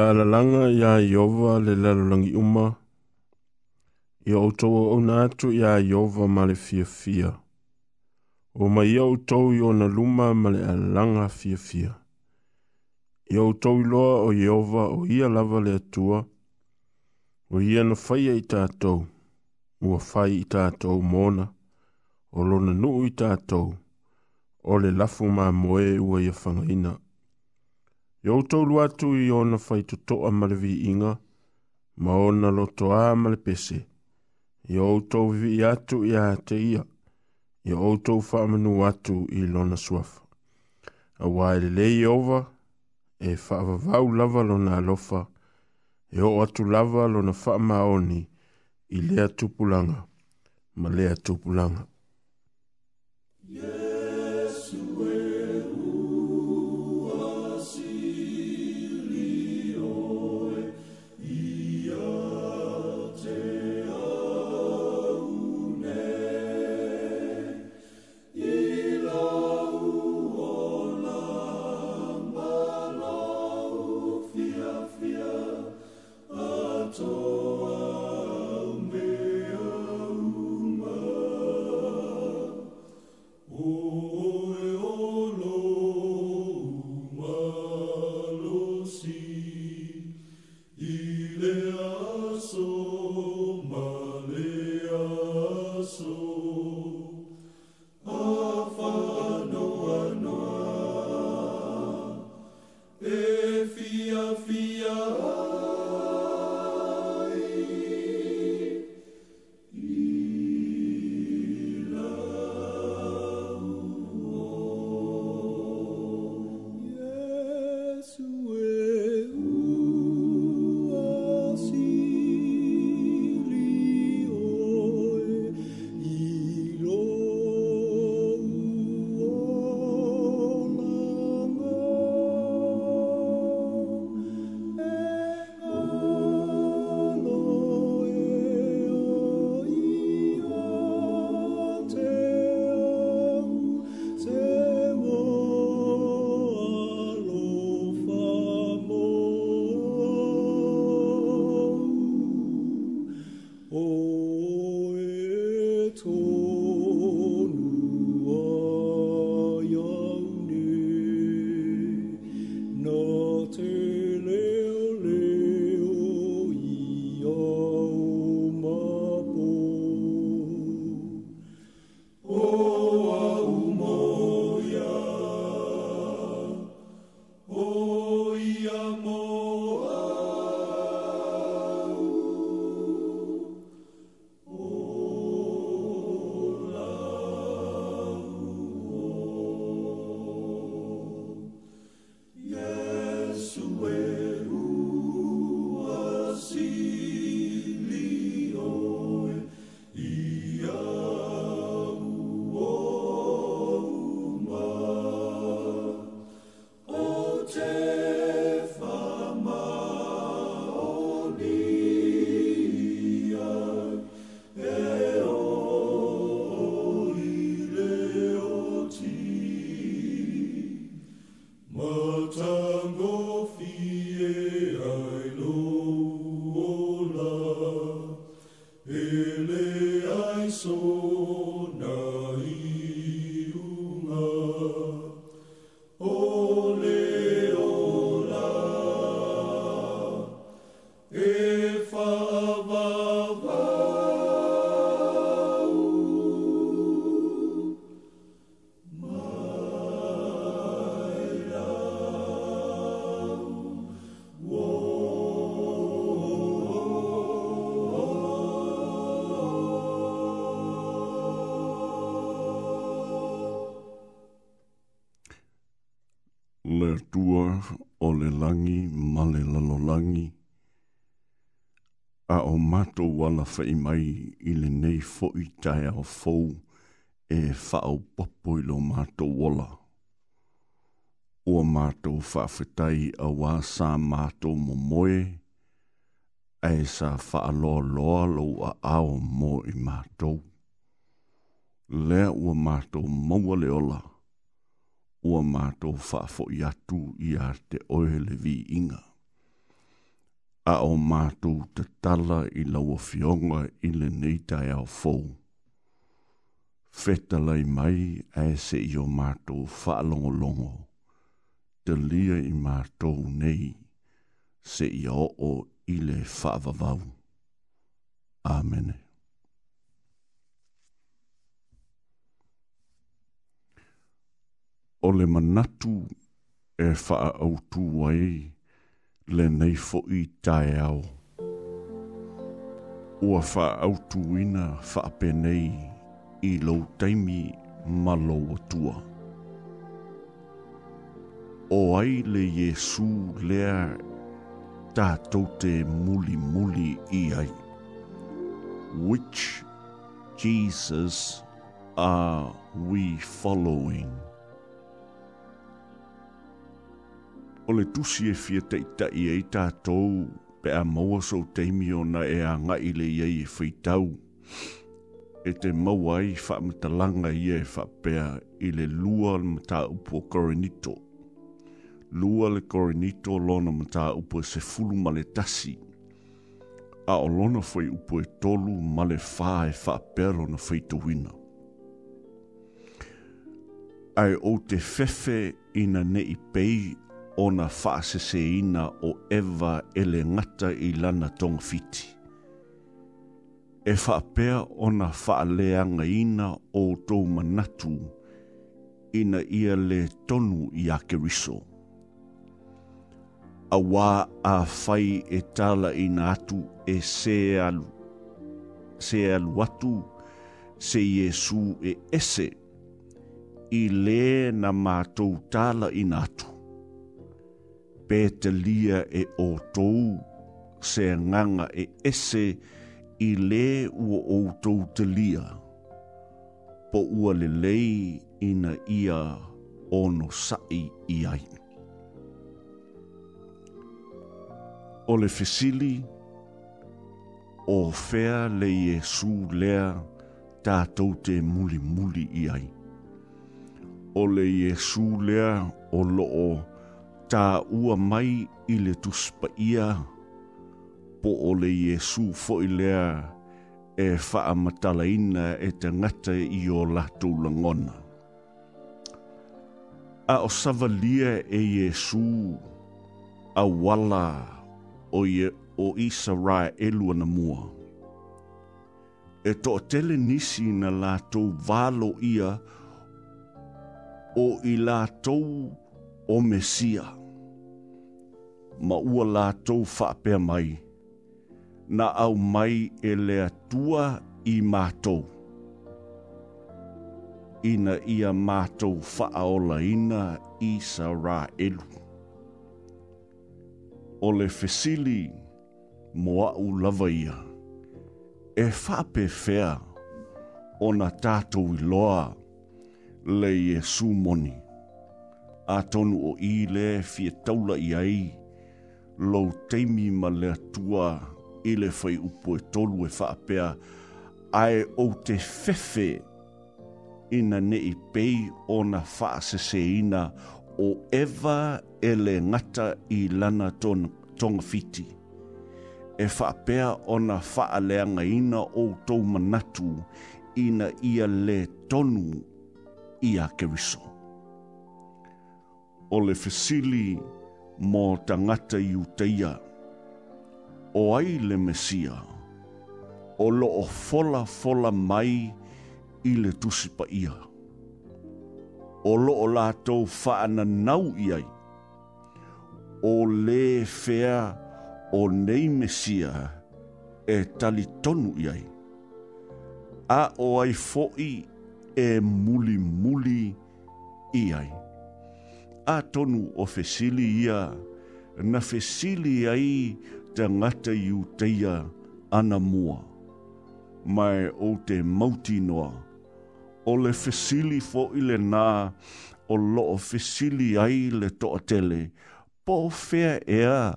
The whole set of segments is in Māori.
ia alalaga iā ieova le lalolagi uma ia outou auauna atu iā ieova ma le fiafia uma ia outou i ona luma ma le alalaga fiafia ia outou iloa o ieova o ia lava le atua o ia na faia i tatou ua fai i tatou mona o lona nuu i tatou o le lafu moe ua ia fagaina I au taulu atu i ona whai tuto a malevi inga, ma ona loto a malepese. I au tau vi atu i a te ia, i au tau whaamanu atu i lona suafa. A waere lei over, e whaavavau lava lona alofa, e o atu lava lona whaamaoni i lea tupulanga, ma lea tupulanga. Yeah. atua o le langi ma le lalolangi. A o mato wala fai mai i le nei fo i tai a fau e whao popo i lo mato wala. O mato whawhetai a wā sā mato mo moe, a e sā whaaloa loa lo a ao mo i mato. Lea ua mato maua le ola. Lea ua mato maua le ola ua mato fafo i atu i a te oele vi inga. A o mato te tala i laua fionga i le neitai au fou. Feta lai mai a e se i o mato whaalongo longo. Te lia i mato nei se i o o i le whaavavau. Amene. Amen. o le manatu e faa au tu wai le nei fo i tae au. Ua faa au tu ina faa penei i lau taimi malo tua. O ai le Jesu lea tātou te muli muli i ai. Which Jesus are we following? o le tusi e fia taʻitaʻi ai tatou pe a maua souteimi ona e agaʻi le iai e faitau e te maua ai faamatalaga ia e faapea i le lua le mataupu o korinito lua le korinito lona mataupu e sefulu ma le tasi a o lona foi upu e tolu ma le fā e faapea lona faitauina ae ou te fefe ina neʻi pei Ona na faaseseina o eva e le ngata i lana tongfiti. e faapea ona faaleagaina outou manatu ina ia le tonu i a keriso auā afai e ina atu e se alu se alu atu se iesu e ese i lē na matou talaina atu pētalia e o tou, se nganga e ese i le ua o tou te lia. Po ua le lei ina ia ono sai i ai. O le fesili, o fea le Iesu lea tātou te muli muli i ai. O le Iesu lea o loo tā ua mai i le tuspa ia, po o le Jesu fo lea e wha matala ina e te ngata i o latu langona. A o savalia e Jesu, a wala o, ye, o isa rae elua na mua. E to tele nisi na latu valo ia o i latu o Messiah ma ua la tau whaapea mai. Na au mai e lea tua i mātou. Ina ia mātou whaaola ina i sa rā elu. O le fesili moa u lava ia. E whaape fea o na tātou i loa le Iesu moni. A tonu o i le fia taula i aii lo teimi ma le atua i le fai upo e tolu e whaapea ae o te fefe ina ne i pei o na wha ina o eva e le ngata i lana ton, tonga fiti. E whaapea o na wha leanga ina o tou manatu ina ia le tonu ia keriso. O le fesili ina mō tangata i uteia. O ai le Mesia, o lo o fola fola mai i le tusipa ia. O lo o lātou whaana nau i O le fea o nei Mesia e tali tonu i A o ai foi e muli muli iai a tonu o fesili ia, na fesili ai te ngata i uteia ana mua. Mai o te mauti noa, o le fesili fo i le nā, o lo o fesili ai le toa tele, po fea ea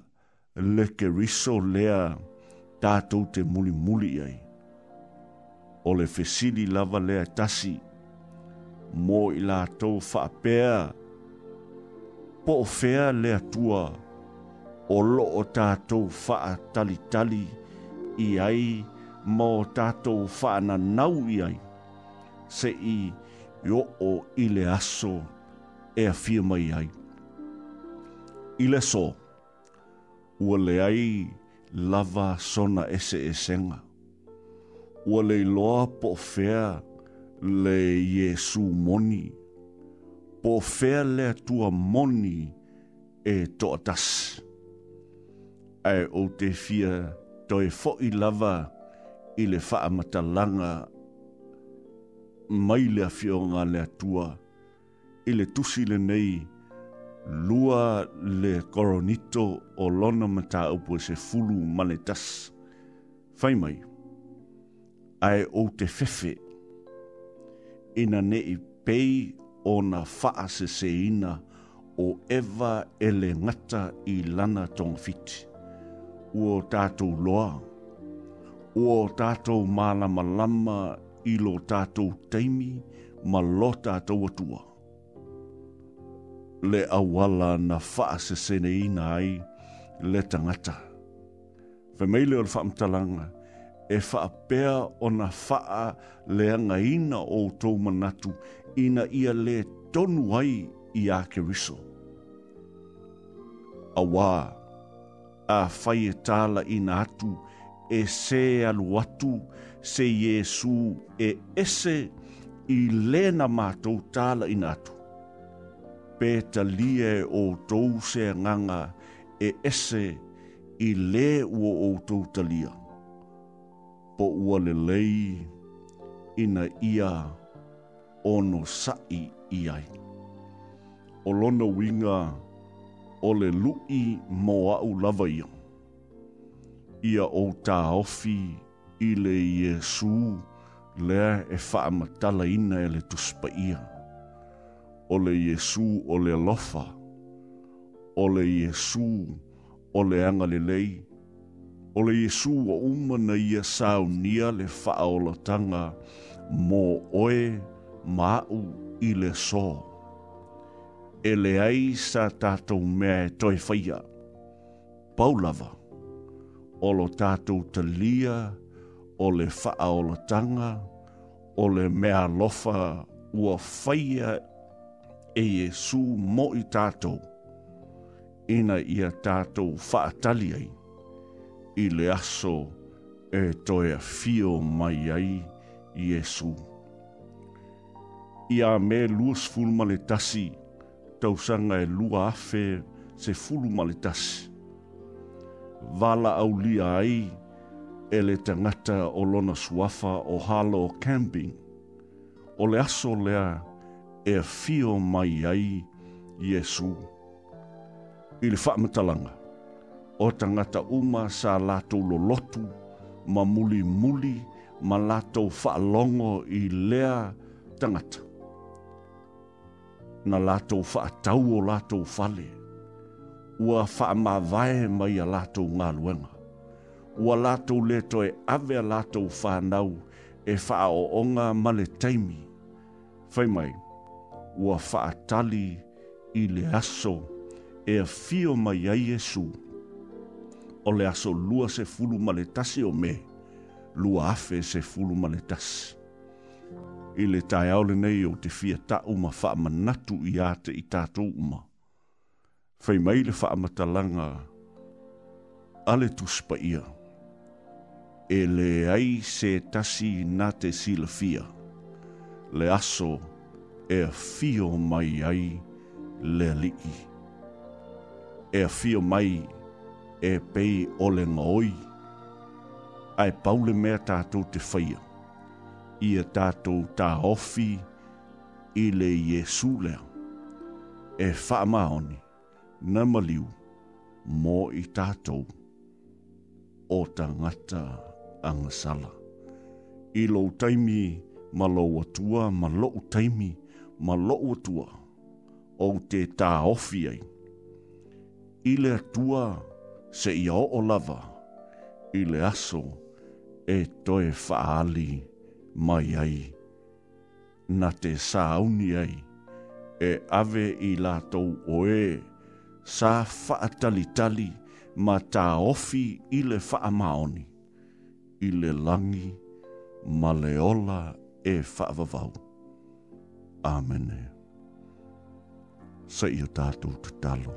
le ke keriso lea tātou te muli muli ai. O le fesili lava lea tasi, mō i lātou whapea, la po fea le atua o lo o tātou wha tali tali i ai ma o tātou wha na nau i ai se i yo o i le aso e a firma i ai. I le so, ua le ai lava sona ese e senga. Ua le loa po fea le Jesu moni. Ua le loa po fea le Jesu moni po fele tua moni e totas. Ai o te fia toi fo i lava i le faa matalanga mai le afionga le atua i le tusi le nei lua le koronito o lona mata upo se fulu manetas. Fai mai, ai o te fefe ina nei pei ona faa seseina o eva ele ngata i lana tong fiti. Uo tātou loa, uo tātou mala malama i lo tātou teimi ma lo tātou atua. Le awala na faa seseina ai le tangata. Femeile o le whaamtalanga, e whaapea o na faa leanga ina o tō manatu ina ia le tonu ai i a keriso. A wā, a whai e tāla ina atu, e se alu atu, se Jesu e ese i lena mātou tāla ina atu. Pēta lia e o tou se nganga e ese i le ua o tou talia. Po ua le lei ina ia ua ono sa'i i ai. O lona winga o le lu'i mō au lava ia. Ia o tā ofi i le Iesū lea e wha'a matala ina e le tuspa ia. O le Iesū o le lofa. O le Iesū o le angalelei. O le Iesū o umana ia sāunia le wha'a o la tanga mō oe mō ma'u i le sō. E le ai sa tātou mea e toi whaia. Paulava, o lo tātou te lia, o le wha'a o lo tanga, o le mea lofa ua whaia e Jesu mo i tātou. Ina ia tātou whaatali ai, i le aso e toi a fio mai ai, Jesus ia me luas fulu male tasi, tau sanga e lua afe se fulu male tasi. Vala au lia ai, e le tangata o lona suafa o halo o camping, o le aso lea e fio mai ai, Iesu. I le whaamatalanga, o tangata uma sa lātou lo lotu, ma muli muli, ma lātou whaalongo i lea tangata na latou faatau o latou fale ua faamavae mai a latou galuega ua latou lē toe ave a latou fanau e faaoʻoga ma le taimi fai mai ua faatali i le aso e afio mai ai iesu o le aso lua se fulu ma le tasi o me lua afe se fulu ma le tasi i le tai aole nei o te fia ta uma wha manatu i ate i tātou uma. Whai mai le wha matalanga ale tuspa ia. E le ai se tasi nā te sila fia. Le aso e a fio mai ai le liki. E a fio mai e pei ole le ngoi. Ai paule mea tātou te whaia. Ai paule mea tātou te whaia ia tātou tā ofi i le Iesu lea. E wha maoni, na maliu, mō i tātou o tā ngata angasala. I lou taimi, ma lou atua, ma lou taimi, ma lou atua, o te tā ofi ai. I le atua se i o lava, i le aso e toe whaali. Ile mai ai. Nā te sāuni ai, e ave i lātou oe, sā whaatalitali ma tā ofi i le whaamaoni, i le langi ma le ola e whaavavau. Āmene. Sa ia tātou te talo.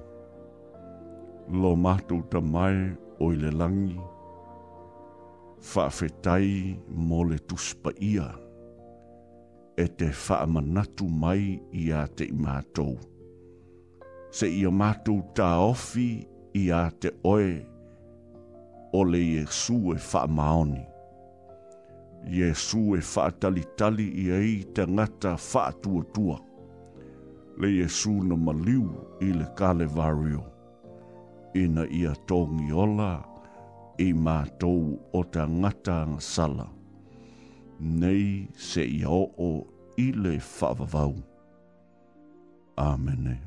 Lo mātou ta mai o i le langi, whaafetai mō le tuspa ia e te whaamanatu mai i a te imātou. Se ia mātou tā ofi i a te oe o le Iesu e whaamaoni. Iesu e whaatali tali i ei te ngata whaatuatua. Le Iesu na maliu i le kale vario. Ina ia tōngi ola i mātou o ta ngata sala. Nei se i o i le whavavau. Amenea.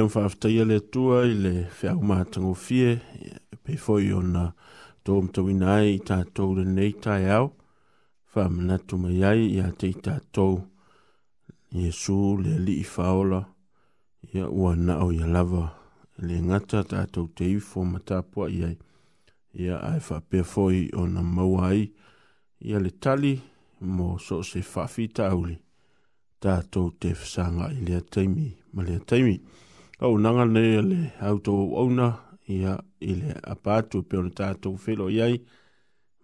ia mafaafetaia le tua i le feʻaumatagofie pei foʻi ona toumatauina ai i tatou lenei taeao faamanatu mai ai iā te i tatou iesu le alii faola ia ua naʻo ia lava le gata tatou te ifo matapuaʻi ai ia ae faapea foʻi ona maua ai ia le tali mo so se faafitauli tatou te fesagaʻi lea teimi ma lea taimi au nanga ne le auto ona ia ile apatu pe on tato felo yai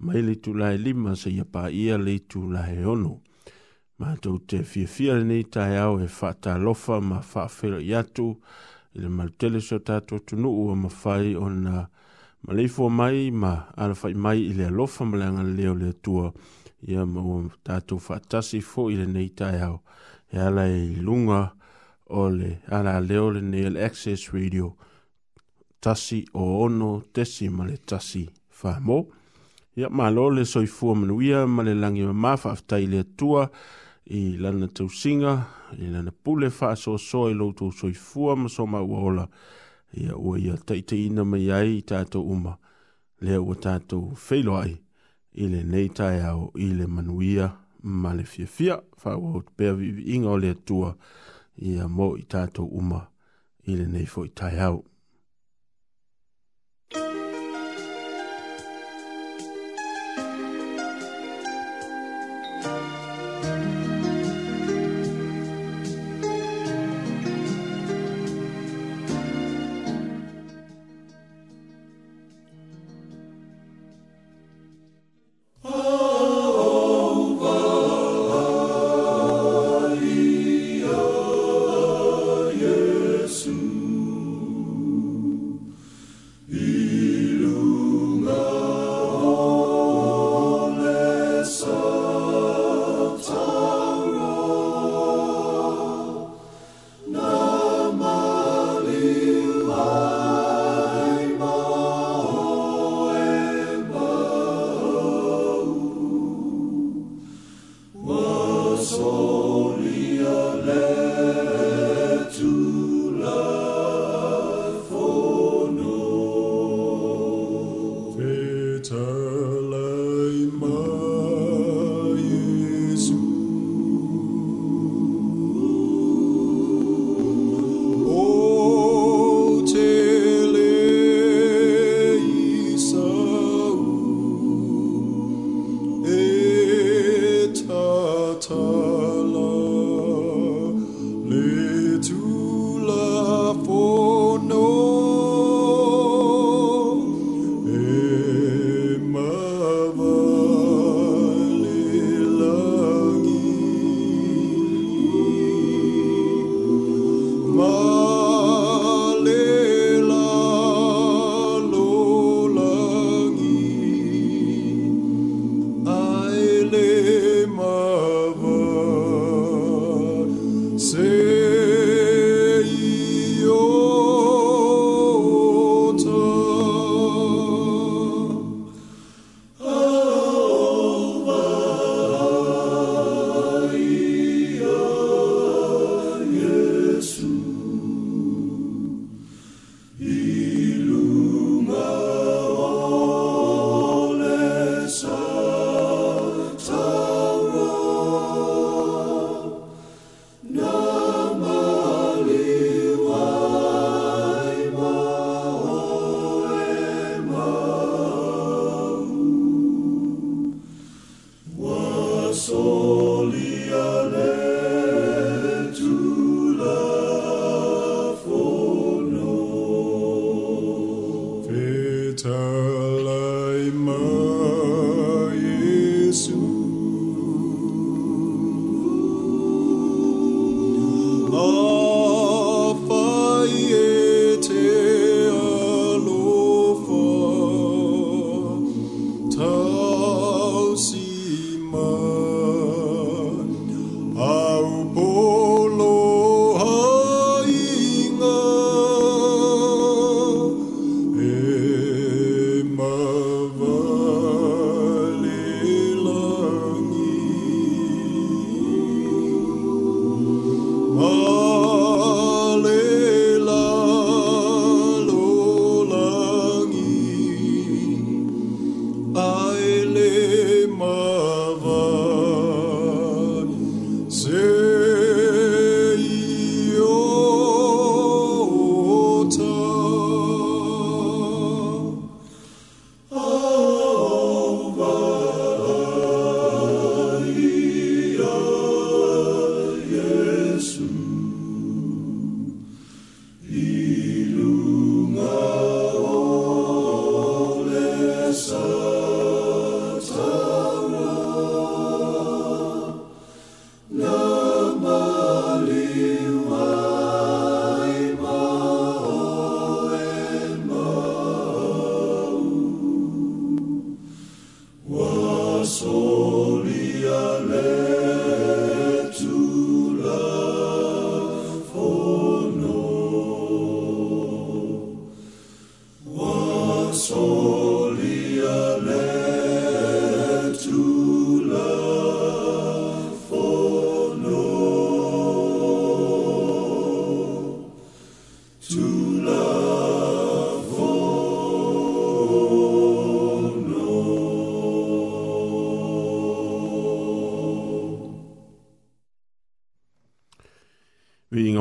mai le tu la lima se ia pa ia le tu la ono e ma to te fie nei ne ta e fata lofa ma fa felo yatu ile mal tele so tato tu no ma fai on ma le mai ma ala fai mai ile lofa ma langa le le tua ia ma o tato fatasi fo ile nei ta ia e ala e lunga ia o le ala leo le nail access radio tasi o ono tesi ma le tasi whamo. Ia ma lo le soifua manuia ma le langi ma mafa aftai le atua i lana tau singa, i lana pule wha so so i loutu soifua ma so ma uola. Ia ua ia taite ina ma iai i tato uma, lea ua tato feilo ai i le neitai au i le manuia ma le fia fia, wha ua utpea vi inga o le atua. Ia i a mo i tātou uma i le nei fo i tai au.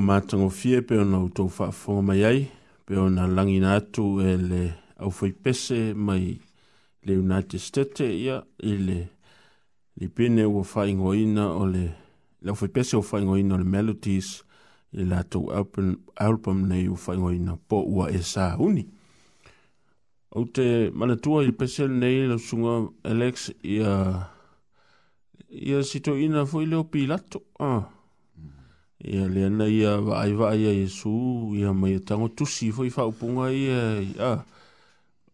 matango fie pe ona o tau whaafonga mai ai, pe ona langi nātu e le au pese mai le United State ia i le li pene ua whaingo ina o le le au pese ua whaingo ina o le Melodies i le tau album, album nei ua whaingo ina po ua e sā uni. O te manatua i pese nei la sunga Alex ia ia sito ina fo i leo pilato. Ah ia le ana ia vaai vaai a iesu ia mai e tagotusi foi faaupuga ia ia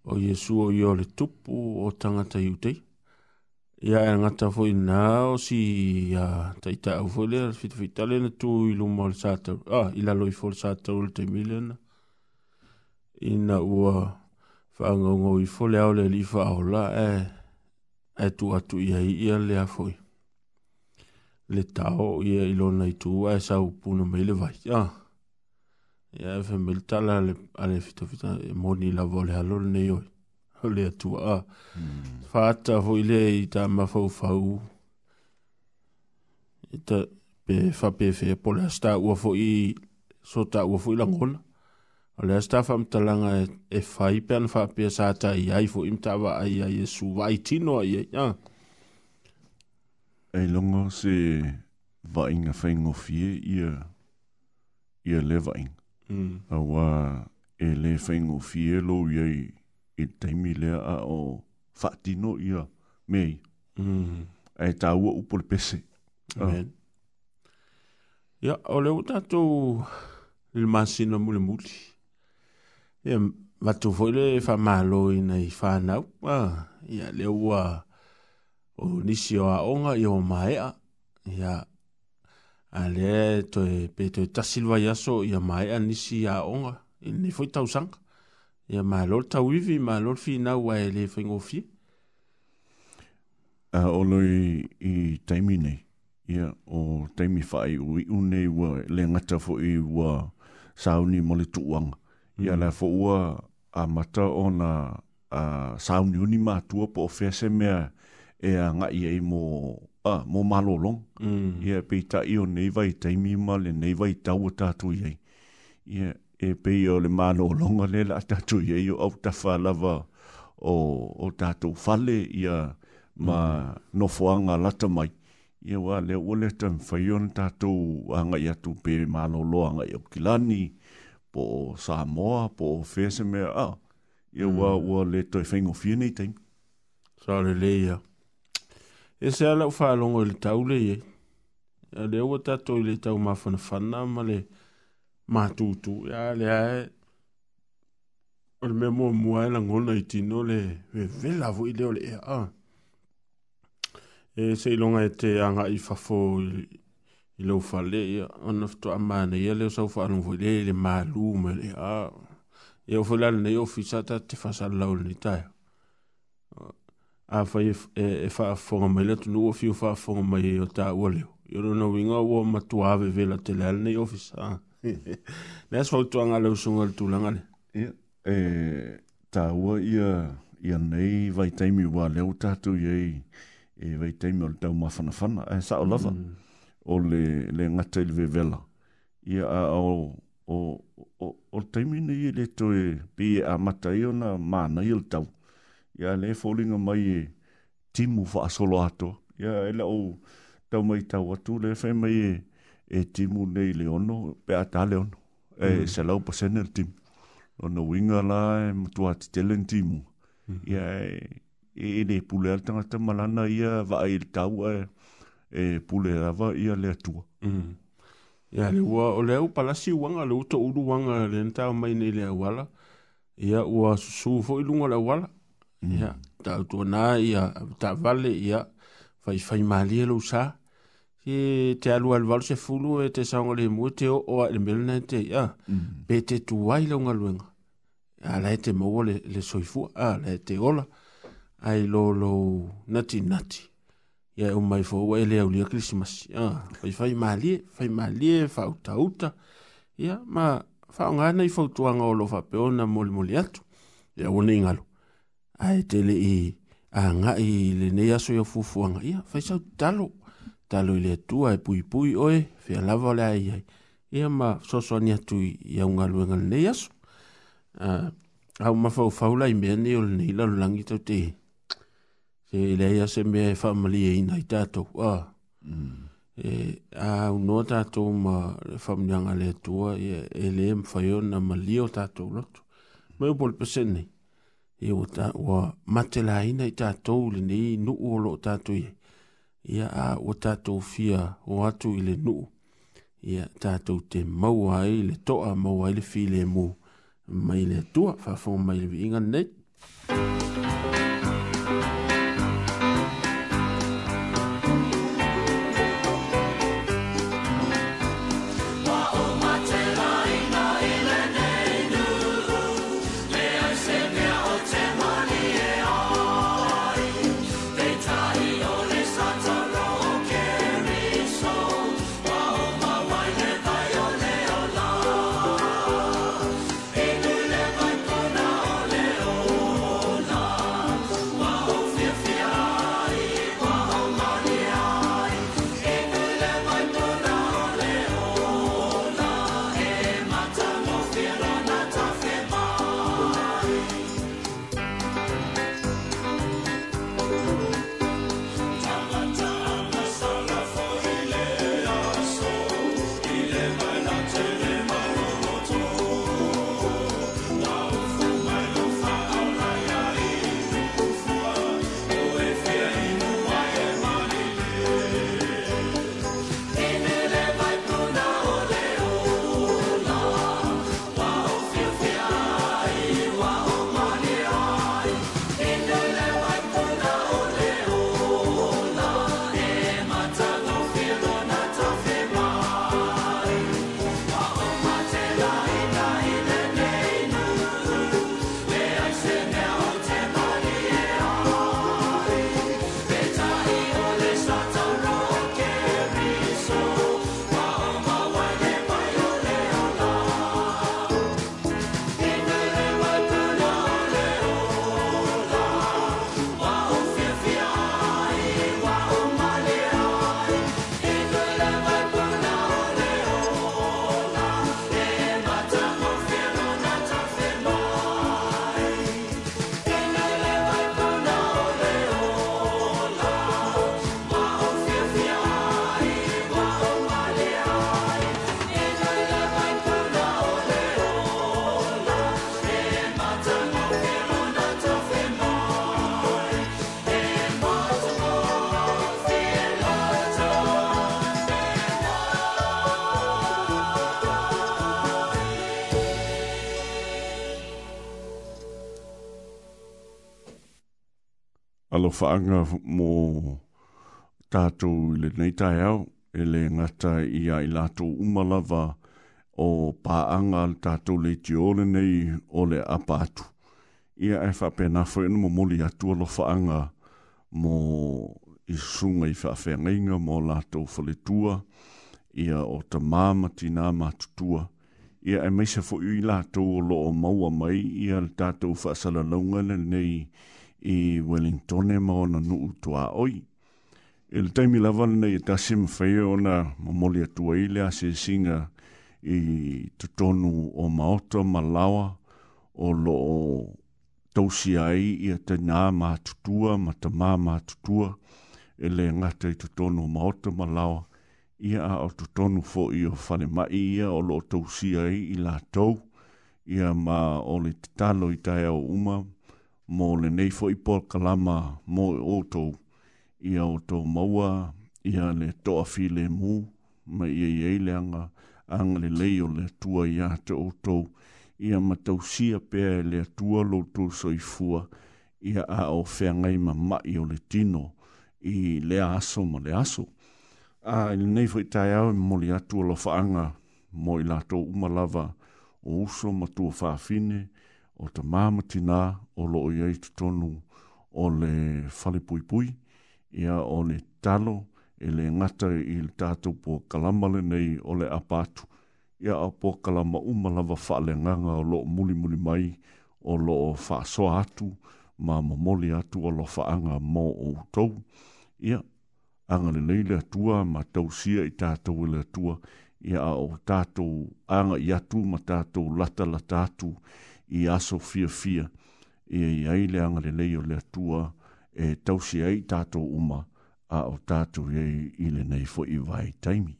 o iesu o ia o le tupu o tagata iutei ia e agata foi na o si ia taitaau foi lea fitafitale na tu i luma o le satau a i laloi fo le satau o le taimile ana ina ua faagaugau i fo le ao le alii faaola e e tuatu ia iia lea foi le tao ia i lona i tuua e saupuna mai le vaia ah. ia e femelitala a le fitafita e moni lava ah. hmm. o le halo lenei oe o le atuaa faata hoi lea i tamafaufau pe faapefea po le astaua foi sotaua foi lagona o le asta faamatalaga e fai e pe ana faapea sa taiai foi ma taavaai ai e suvaaitino aiai a ah ei longa se vainga whaingo fie ia, ia le vaing. Mm. Awa e le whaingo fie lo iei e teimi lea a o whaatino ia mei. Mm. E tā ua upole pese. Ah. Amen. Oh. Ia, o leo tātou le māsina mule muli. Ia, vatu foile wha mālo i nei whānau. Ah, ia, leo a... Uh, o nisi o a onga i o maea, ia ale to e pe to ta silva ia so ia mai an nisi a onga i ni foi tau sang ia mai lor tau vivi mai lor fi na wa ele foi ngofi a uh, olo i, i taimi nei ia o taimi fai ui une ua le ngata fo i ua sauni mo le tuang ia la fo ua a mata ona a sauni uni matua po fese mea ia e a ngai e mo a mo malolong mm. e pe ta i o nei vai tai mi mal e nei vai tau ta tu ye e e pe o le malolong le la ta tu ye o au ta fa o o ta tu fale ia ma mm. no foanga la ta mai ia wa le o le tan fa yon ta tu anga ia tu pe malolong o kilani po Samoa, po fese me a ia wa mm. wa le to fingo fini tai sa le le ia e se ala u whaalongo i le tau le e. A le ua tato i le tau mawhana whana ma le mātūtū. A le ae, o le mea mua mua e la ngona i tino le we velavo i leo le ea. A. E se ilonga e te anga i whafo i le i lau whale, ona fito a mana, ia leo sau wha anungu, ia le maa lūma, ia ofu lana, ia ofu sata te whasa lau ni taia a fai e faa e fonga mai le tunu o fiu faa fonga mai e o ta ua leo. I ora na winga ua matu ave vela te leal nei ofis. Nei as fau tuanga leo sunga le tūlanga le. ta e, ua ia, ia nei vai teimi ua leo tatu iei e vai teimi o le tau mafana fana. E sa mm. o lava o le, ngata i le vela. Ia a o, o, o, o teimi nei le toe pi a mata i ona maana i le tau. Mm ya le folinga mai e timu fa solo ato ya ela o tau mai tau atu le fe mai e, e timu nei le ono pe ata le ono e mm. se lau pa sen tim ono winga la e mutu ati telen timu mm. ya e e le pule al tangata malana ia va il tau e e pule rava ia le atua mm. ya le ua o le au palasi wanga le uto uru wanga le nta mai nei le awala ia ua susu fo ilunga le awala ya ta tu na ya ta vale ya fai fai mali lo sa e te alu al val se fulu e te sanga le mu te o o le melna te ya be mm. te tu wai lo nga luenga a la te mo le le soifu a la te ola ai lo lo nati nati ya o e mai fo wai e le uli christmas ya fai fai mali e, fai mali fa uta uta ya ma fa nga nei fo tuanga o lo fa peona mol mol ya ya o ai te le i a ngai le nei aso ia fufuanga ia fai sau talo talo ile tua e pui pui oe fia lava le ai ai ia ma soso ni atu i au ngalu e ngal nei aso uh, au mafau faula i mea ni o le nei lalu langi tau te se le ai ase mea e whamali e ina i tato uh. mm. e, a au noa tato ma whamilianga le tua e, e le em fai o na malio tato lotu Mae'n bwyd bwysyn ni e o ta wa matela ina i tātou le nei nu o lo tātou i ia a o tātou fia o atu i le nu ia tātou te maua ai le toa maua ai le file mu mai le tua fafo mai le inga nei Thank you. alofaaga mo tatou i lenei taeao e le gata ia i latou uma lava o pa'aga a le tatou leitio lenei o le apa ia e faapena foi ona momoli atu alofaaga mo i susuga i faafeagaiga mo latou faletua ia o tamā ma tinā matutua ia e maise foʻi i latou o loo maua mai ia le tatou faasalalauga lenei i Wellington ma ona nuu tua oi. E le taimi lawana nei e tasi ma whai ona ma moli atua i le ase singa i tutonu o maoto ma lawa o lo o tausi ai i a te nā ma tutua ma ta mā ma tutua e le ngata i tutonu o maoto ma lawa ia a o tutonu fo i o whale mai ia o lo o tausi ai i la tau ia ma o le talo i tae o umamu mō le nei fo i kalama mō i e oto i a oto maua i a le toa fi le mū ma i e le anga anga le leio le tua i a te oto i a matausia pēr e le tua lo tu soifua i a a o whiangai ma mai o le tino i le aso ma le aso a i le nei fo i tai au mō le atua lo whaanga mō i lato umalava o uso ma tua whaafine o te mamatina o loo iei tonu o le falipuipui ia o le talo e le ngata i le tātou po kalama nei o le apatu ia o po kalama umalawa whaale nganga o loo muli muli mai o loo whaasoa atu ma momoli atu o loo whaanga mō o utou ia anga le nei le atua ma tausia i tātou e le atua ia o tātou anga i atu ma tātou lata lata atu ia i aso fia fia e i ai le angare lei le atua e tausi ai tātou uma a o tātou i le nei fo i vai taimi.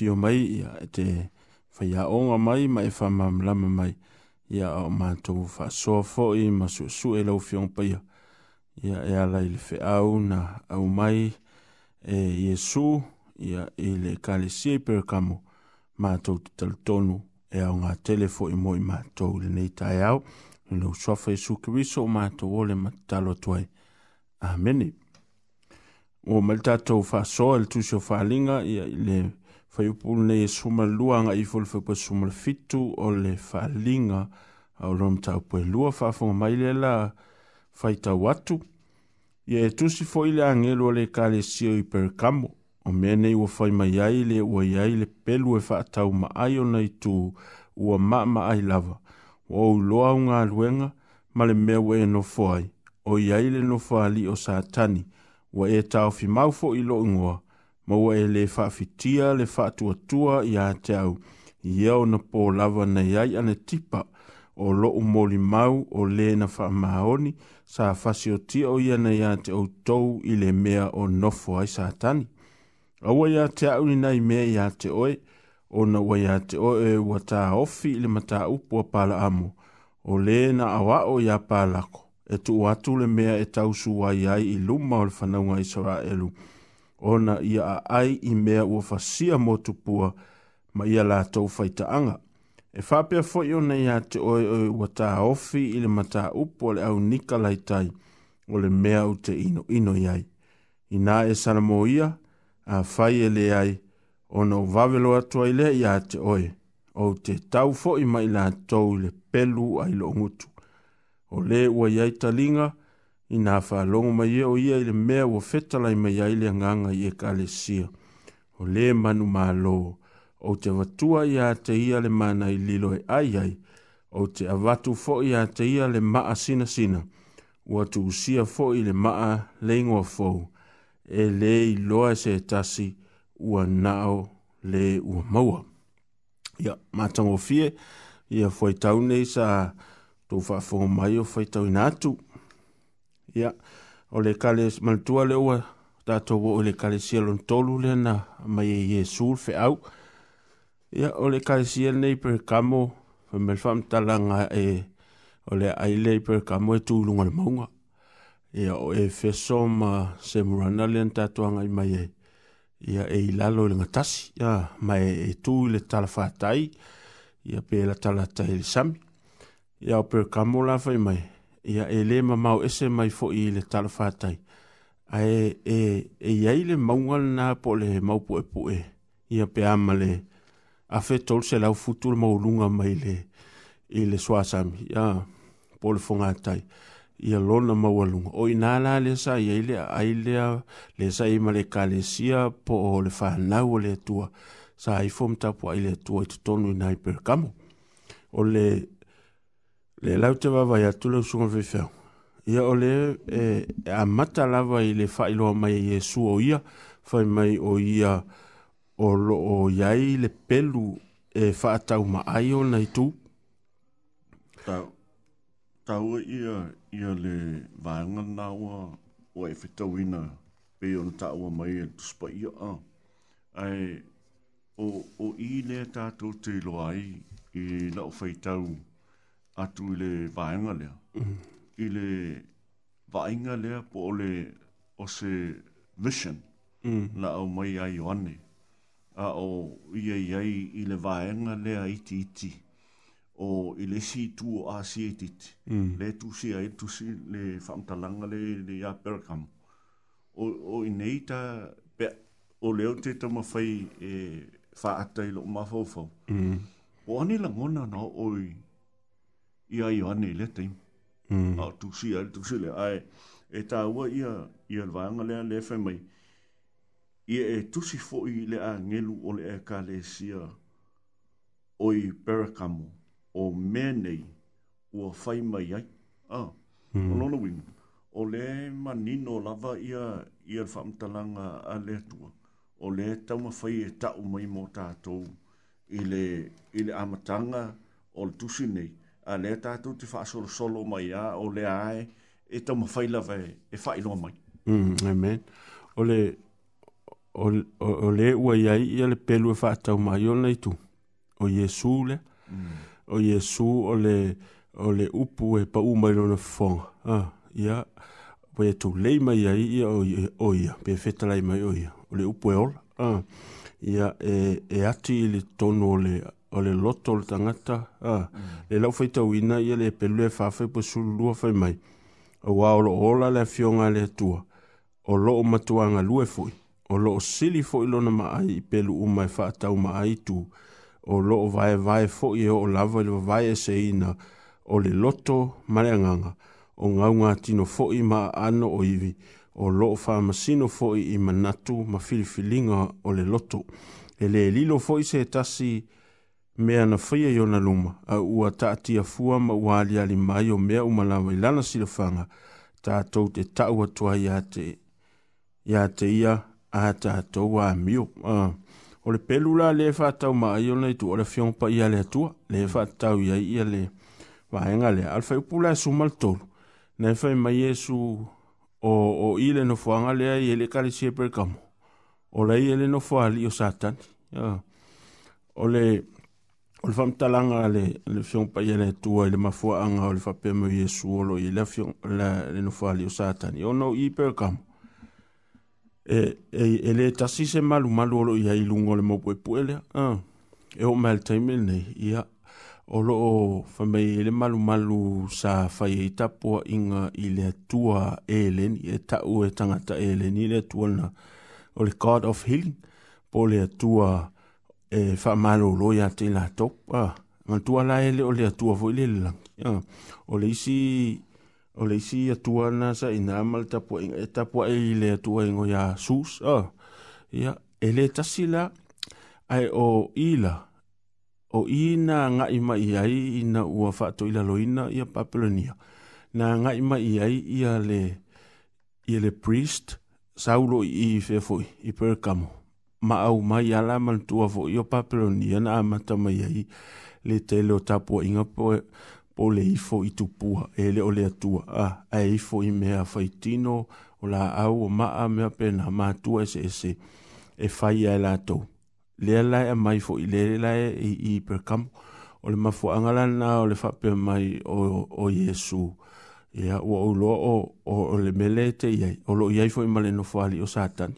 fio mai ia e te whaiaonga mai mai e whamamlama mai ia o mātou whasoa fōi ma suesu e lau fio mpaia ia e alai le whiau na au mai e Iesu ia i le kale siipere kamo mātou te talutonu e au ngā telefo i moi mātou le nei tai au i lau suafa i sukiriso mātou o le matalo tuai Ameni. O mal tātou whasoa le tūsio whalinga ia i le fai upu nei e suma lua nga i fulu fai suma fitu o le whalinga au rom tau pue lua whafunga mai le la fai tau atu. Ia e tusi fo i le angelu le kare sio i perkamo o mea nei ua fai mai ai le ua iai le pelu e whaatau ma ai o nei tu ua ma ma ai lava. O au loa o ngā luenga ma le mea ue no fo ai o iai le no fo ali o sātani ua e tau fi maufo i lo ngoa maua e le faafitia le faatuatua iā te au ia ona po lava nei ai ana tipa o loʻu molimau o lē na faamaoni sa fasiotia o ia na iā te outou i le mea o nofo ai satani aua iā te aʻu lenei mea iā te oe ona ua iā te oe e ua taofi i le mataupu a palaamo o lē na aoaʻo iā palako e tuu atu le mea e tausu ai ai i luma o le fanauga israelu ona ia a ai i mea ua fasia mo tupua ma ia la tau faitaanga. E whapea fo i ona ia te oe oe ua tā ofi i le mata upo le au nika lai tai o le mea u te ino ino i ai. I nā e sana mo ia a whai e le ai ona o vaveloa tua i lea ia te oe o te tau fo i mai la tau le pelu ai lo ngutu. O le ua iai talinga linga i nā whaalongo mai e o ia i le mea ua fetalai mai ai le nganga i e kalesia. O le manu mālō, o te watua i a te ia le mana i lilo e ai ai, o te avatu fo i a te ia le maa sina sina, ua tu usia fo i le maa le ingoa fo, e le i loa e se tasi ua nao le ua maua. Ia, mātango fie, ia nei sa tō whaafo mai o whaitaune atu, ya o le kale maltua le ua tatou oo i le kalesia lona tolu lea na mai e iesu le feʻau ia o le kalesia lenei perekamo e ma le faamatalaga e o le aai lei perekamo e tuiluga le mauga ia o efeso ma semurana lea na tatou agai mai ai e, ia e i lalo e i le gatasi a ma e tu i le talafatai ia pe la talatai i le sami ia o perekamo lafai mai ia e le mamau ese mai fo i le talafatai. A e, e, e iai le maungal na po le maupu e pu e. Ia pe ama le a fe tol se lau futu le maulunga mai le i le swasami. Ia po le fongatai. Ia lona maualunga. O inala le sa iai le ailea le sa i ma le kalesia po o le whanau le tua. Sa ai fomta po ai le tua i tutonu i nai per kamo. O le le lau te wawa ia tula usunga whewhew. Ia ole e, e a mata lawa i le whailoa mai e su o ia, whai mai o ia o lo o iai le pelu e whaatau ma ai o nei tū. Tau, tau e ia, ia le vāunga nāua o e whetau ina pe o na tāua mai e tuspa ia a. Ai, o, o i le tātou te loa ai i e, na o whaitau ia atu i le vaenga lea. Mhm. I le vaenga lea po o le o se mission na mhm. au mai a Ioane. A o ia iai i le vaenga lea iti iti. O i le si tu o a si iti mhm. Le tu si a etu si le whamtalanga le le a perakamu. O, o i nei ta pe, o leo te ta mawhai e whaata i lo mawhau whau. Mm. O ane langona na oi ia i ane i lete im. Mm. Au tuksi a le tuksi le ae. E tā ua ia, ia le vāanga lea le fai mai. Ia e tusi fo i le a ngelu o le e ka le sia o i perakamo o menei ua fai mai ai. Ah. Mm. O nono wingu. O le manino lava ia ia le whamtalanga a le tua. O le tauma fai e tau mai mō tātou i le amatanga o le tusi nei a le tatou te faasolosolo mai a o le ae e taumafai lava e faailoa mai mm, amen o le o lē ua iai ia le pelu e faataumai ona itu o iesu le mm. o iesu o le o le upu e paʻu mai lona fofoga ia ua ia e tulei mai ai ia o ia pe fetalai mai o ia o le upu e ola ia e, e ati i le tonu o le ole le loto le tangata. Uh, Le lau fai tauina ia le pelu e fafai po sulu lua fai mai. O waolo ola le fionga le tua. O lo o matua nga lue fui. O lo o sili fui lo na maai i pelu umai faa e tau ai tu. O lo o vae vae fui e o lava le vae e se ina. O le loto mareanganga. O ngau ngā tino fui ma ano o iwi. O lo o faa masino fui i manatu ma filifilinga o le loto. E le lilo fui se tasi mea na whaia i ona luma, a ua taatia fua ma ua ali mai o mea umalawa i lana silafanga, tātou te tau atua i te, i te ia, a tātou a mio. Uh, ole pelula le whātau ma i ona i tu, ole fiongpa i ale atua, le whātau i ai i ale, wahenga le, alfa i pula e sumal tolu, na i whai mai esu o, o i le no fuanga lea i ele kare siepe kamo, ole i ele no fuali o satani. Uh, ole, ole, O le whamtalanga le, le fiong pa yele tua i le mafua anga o le whapema i e suolo i le fiong la, le nufali o satani. O no i perkam. E, e, e le tasi se malu malu olo i hai lungo le mopo e puelea. Ah. E o mael taime ne i a o lo o whamei e le malu malu sa whai e tapua inga i le tua e len i e tau e tangata e len i le tua na o le God of Healing po le tua e e fa malo lo ya te la top a ma tu ala ele o le tu avo ile la o le si o le si ya tu ana sa ina mal ta po e ta po e ile tu en o ya sus a ya ele ta sila ai o ila o ina nga i mai ai ina u fa to ila lo ina ya papelonia na nga i mai ai ia le ia le priest saulo i fefoi i perkamo ma au mai ala man tua fo io papelonia na amata mai ai le tele o tapu inga po po le ifo i tupua e le ole atua a a e ifo i mea faitino o la au o ma a mea pena ma atua ese ese e fai ai la tau le ala e mai fo i le la e i, i perkamu o le mafu angala na o le fape mai o, o, o Yesu. Ia ua ulo o, o, o le mele te iai o lo iai fo i male no fali o satani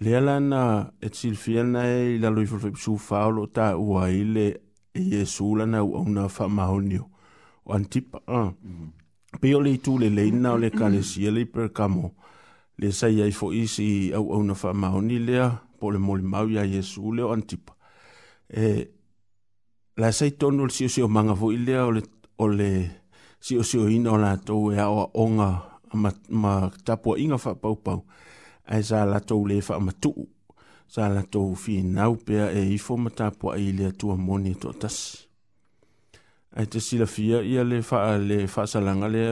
le ala na e tsilfia na e la loi fo su fa o ta e o ai le yesu la na o na fa ma o ni o antip a mm-hmm. pe o le tu le le na le kale si le per kamo le sa ia fo isi au o na fa ma o ni le po le moli mau ia yesu le antip e la sai tonu si si o manga fo ile o le o le si o si o ina o la to e a o onga ma ma tapo inga fa pau pau ai sa la tou le fa tu sa la tou fi nau pe e i fo mata po ai le tu moni e to tas ai te sila fia i le fa le fa sa langa le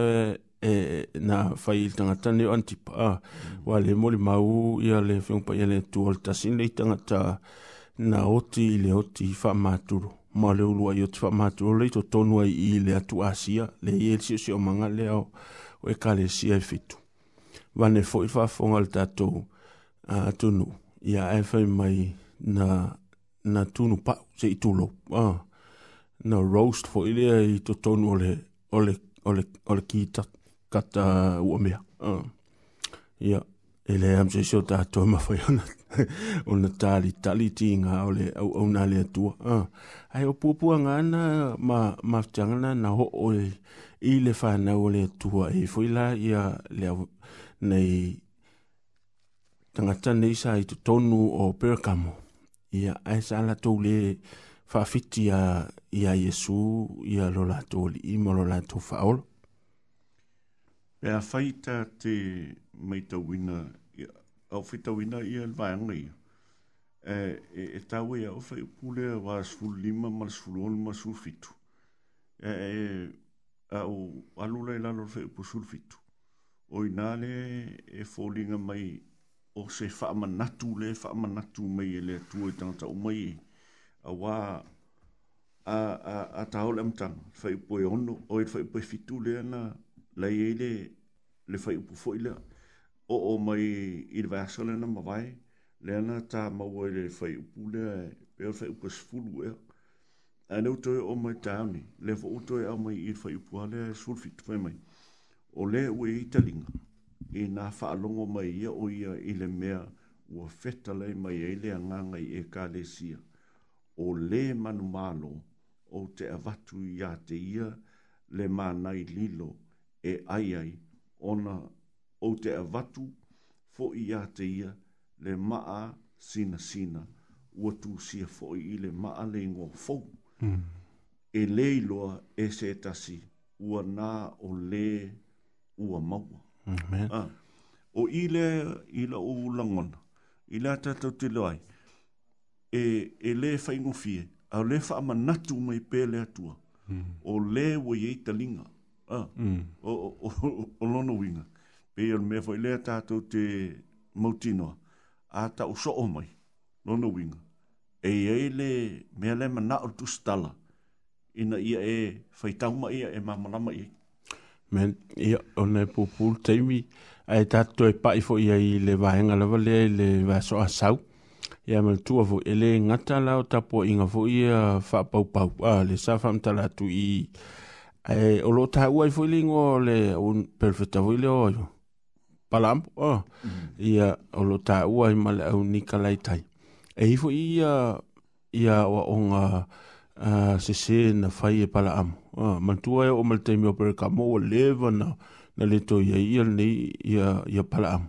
e na fa il tanga tani anti pa wa le moli mau i le fo pa ia le tu al tas le tanga ta na oti le oti fa maturu ma le ulua i o te whamātua le to tonu ai i le atu āsia le i e si o manga le o e kāle si ai fitu wane foi fa fonga le tato a tunu ia e fai mai na na tunu pa se i tulo uh, na roast foi le i to tonu ole ole ole ole ki ta kata u mea uh. ia ele am se so tato ma foi ona ona tali tali tinga ole au au na le tu Ah. ai o pupu ngana ma ma changana na ho ole i le fa na ole tu e foi la ia le nei tangata nei sa i tonu o perkamo ia ai sa la tou le fa fiti ia ia yesu ia lo la tou li i mo la tou fa ol e a faita te mai tau wina au fita wina ia le vai angai e, e, e tau ia e o fai upule wa sfulu lima ma sfulu on ma sfulu fitu e, e a o alula ilalo e fai upu sfulu fitu o i nāne e fōringa mai o se whaamanatu le whaamanatu mai e le tua i tangata o mai a wā a, a, a tāhole amtang whai upo e ono o e whai upo e fitu le ana lai e le le whai upo fo le o o mai i le vāsa le ana ma vai le ana tā maua e le whai upo le e o whai upo e sfulu e a neutoe o mai tāone le fo utoe au mai i le whai upo a le sulfit whai e mai o le ua i talinga i nā whaalongo mai ia o ia i le mea ua fetalei mai ai le anganga i e kālesia o le manu malo o te avatu i a te ia le mānai lilo e ai ai ona o te avatu fo i a te ia le maa sina sina ua tu sia fo i le maa le ingo fo mm. e leiloa e se tasi ua nā o le maa ua maua. Amen. Ah. O ile ila o ulangona, ila tatou te loai, e, e le whaingofie, a le whaamanatu mai pēle atua, mm. o le wa iei talinga, ah. mm. o, o, o, o lono winga, pe iar mea fai lea tatou te mautinoa, a ta o soo mai, lono winga, e iei le mea le mana o stala, ina ia e whaitauma ia e mamalama iei men i ona po full time ai ta to e pai fo ia i le va hanga le vale le va so a sau ia mal tu avo ele ngata la ta po inga fo ia fa pau pau a le sa fam ta la tu i ai e o lo ta u ai fo lingo le un perfetta vo le o palam o mm-hmm. ia o lo ta u ai mal au nikalai tai e i fo ia ia o onga a se se na fai e pala amo a ah, mantua e o malte mi opere ka mo leva na na le to ia ia ne ia ia pala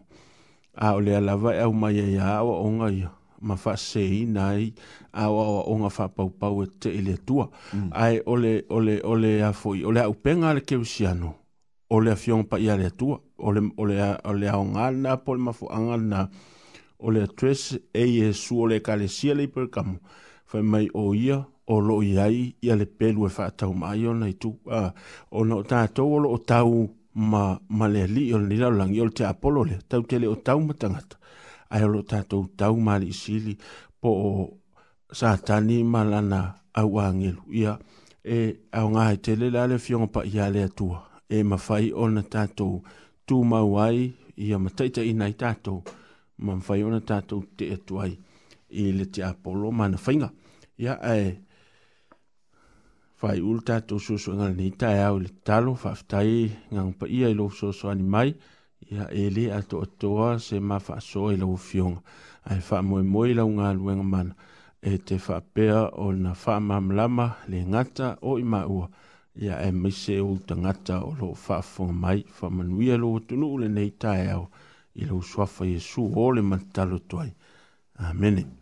a o le alava e au mai ia a o nga ia ma fa se nai a o a o nga fa pau pau e te ele tua mm. ai ole ole ole a foi ole au penga le ke usiano ole a fion pa ia le tua ole ole a ole a nga na pol ma fo anga na ole tres e ye su ole kalesia le per kamu fa mai o ia o lo i iai ia le pelu e faatau maai ona i tu a ona o tatou o loo tau ma ma le ali o ni lao langi o te apolo le tau te le o tau ma tangata ai o lo tatou tau ma le isili po o tani ma lana au angelu ia e au ngā he tele la le fionga pa ia le atua e ma fai ona tatou tu mauai ia ma taita ina i tatou ma fai ona tatou te atuai i le te apolo ma na fainga ia e fai ulta to so so ngal ni ta ya ul talo fa tai ngang pa ia lo so so ani mai ia ele a to to se ma fa so e lo fion ai fa mo mo i lo ngal wen man e te fa pe o na fa mam lama le ngata o i ma u ia e mi se ul ta ngata o lo fa fo mai fa man wi lo to nu le nei ta ya i lo so fa yesu o le man talo toi amen mm -hmm.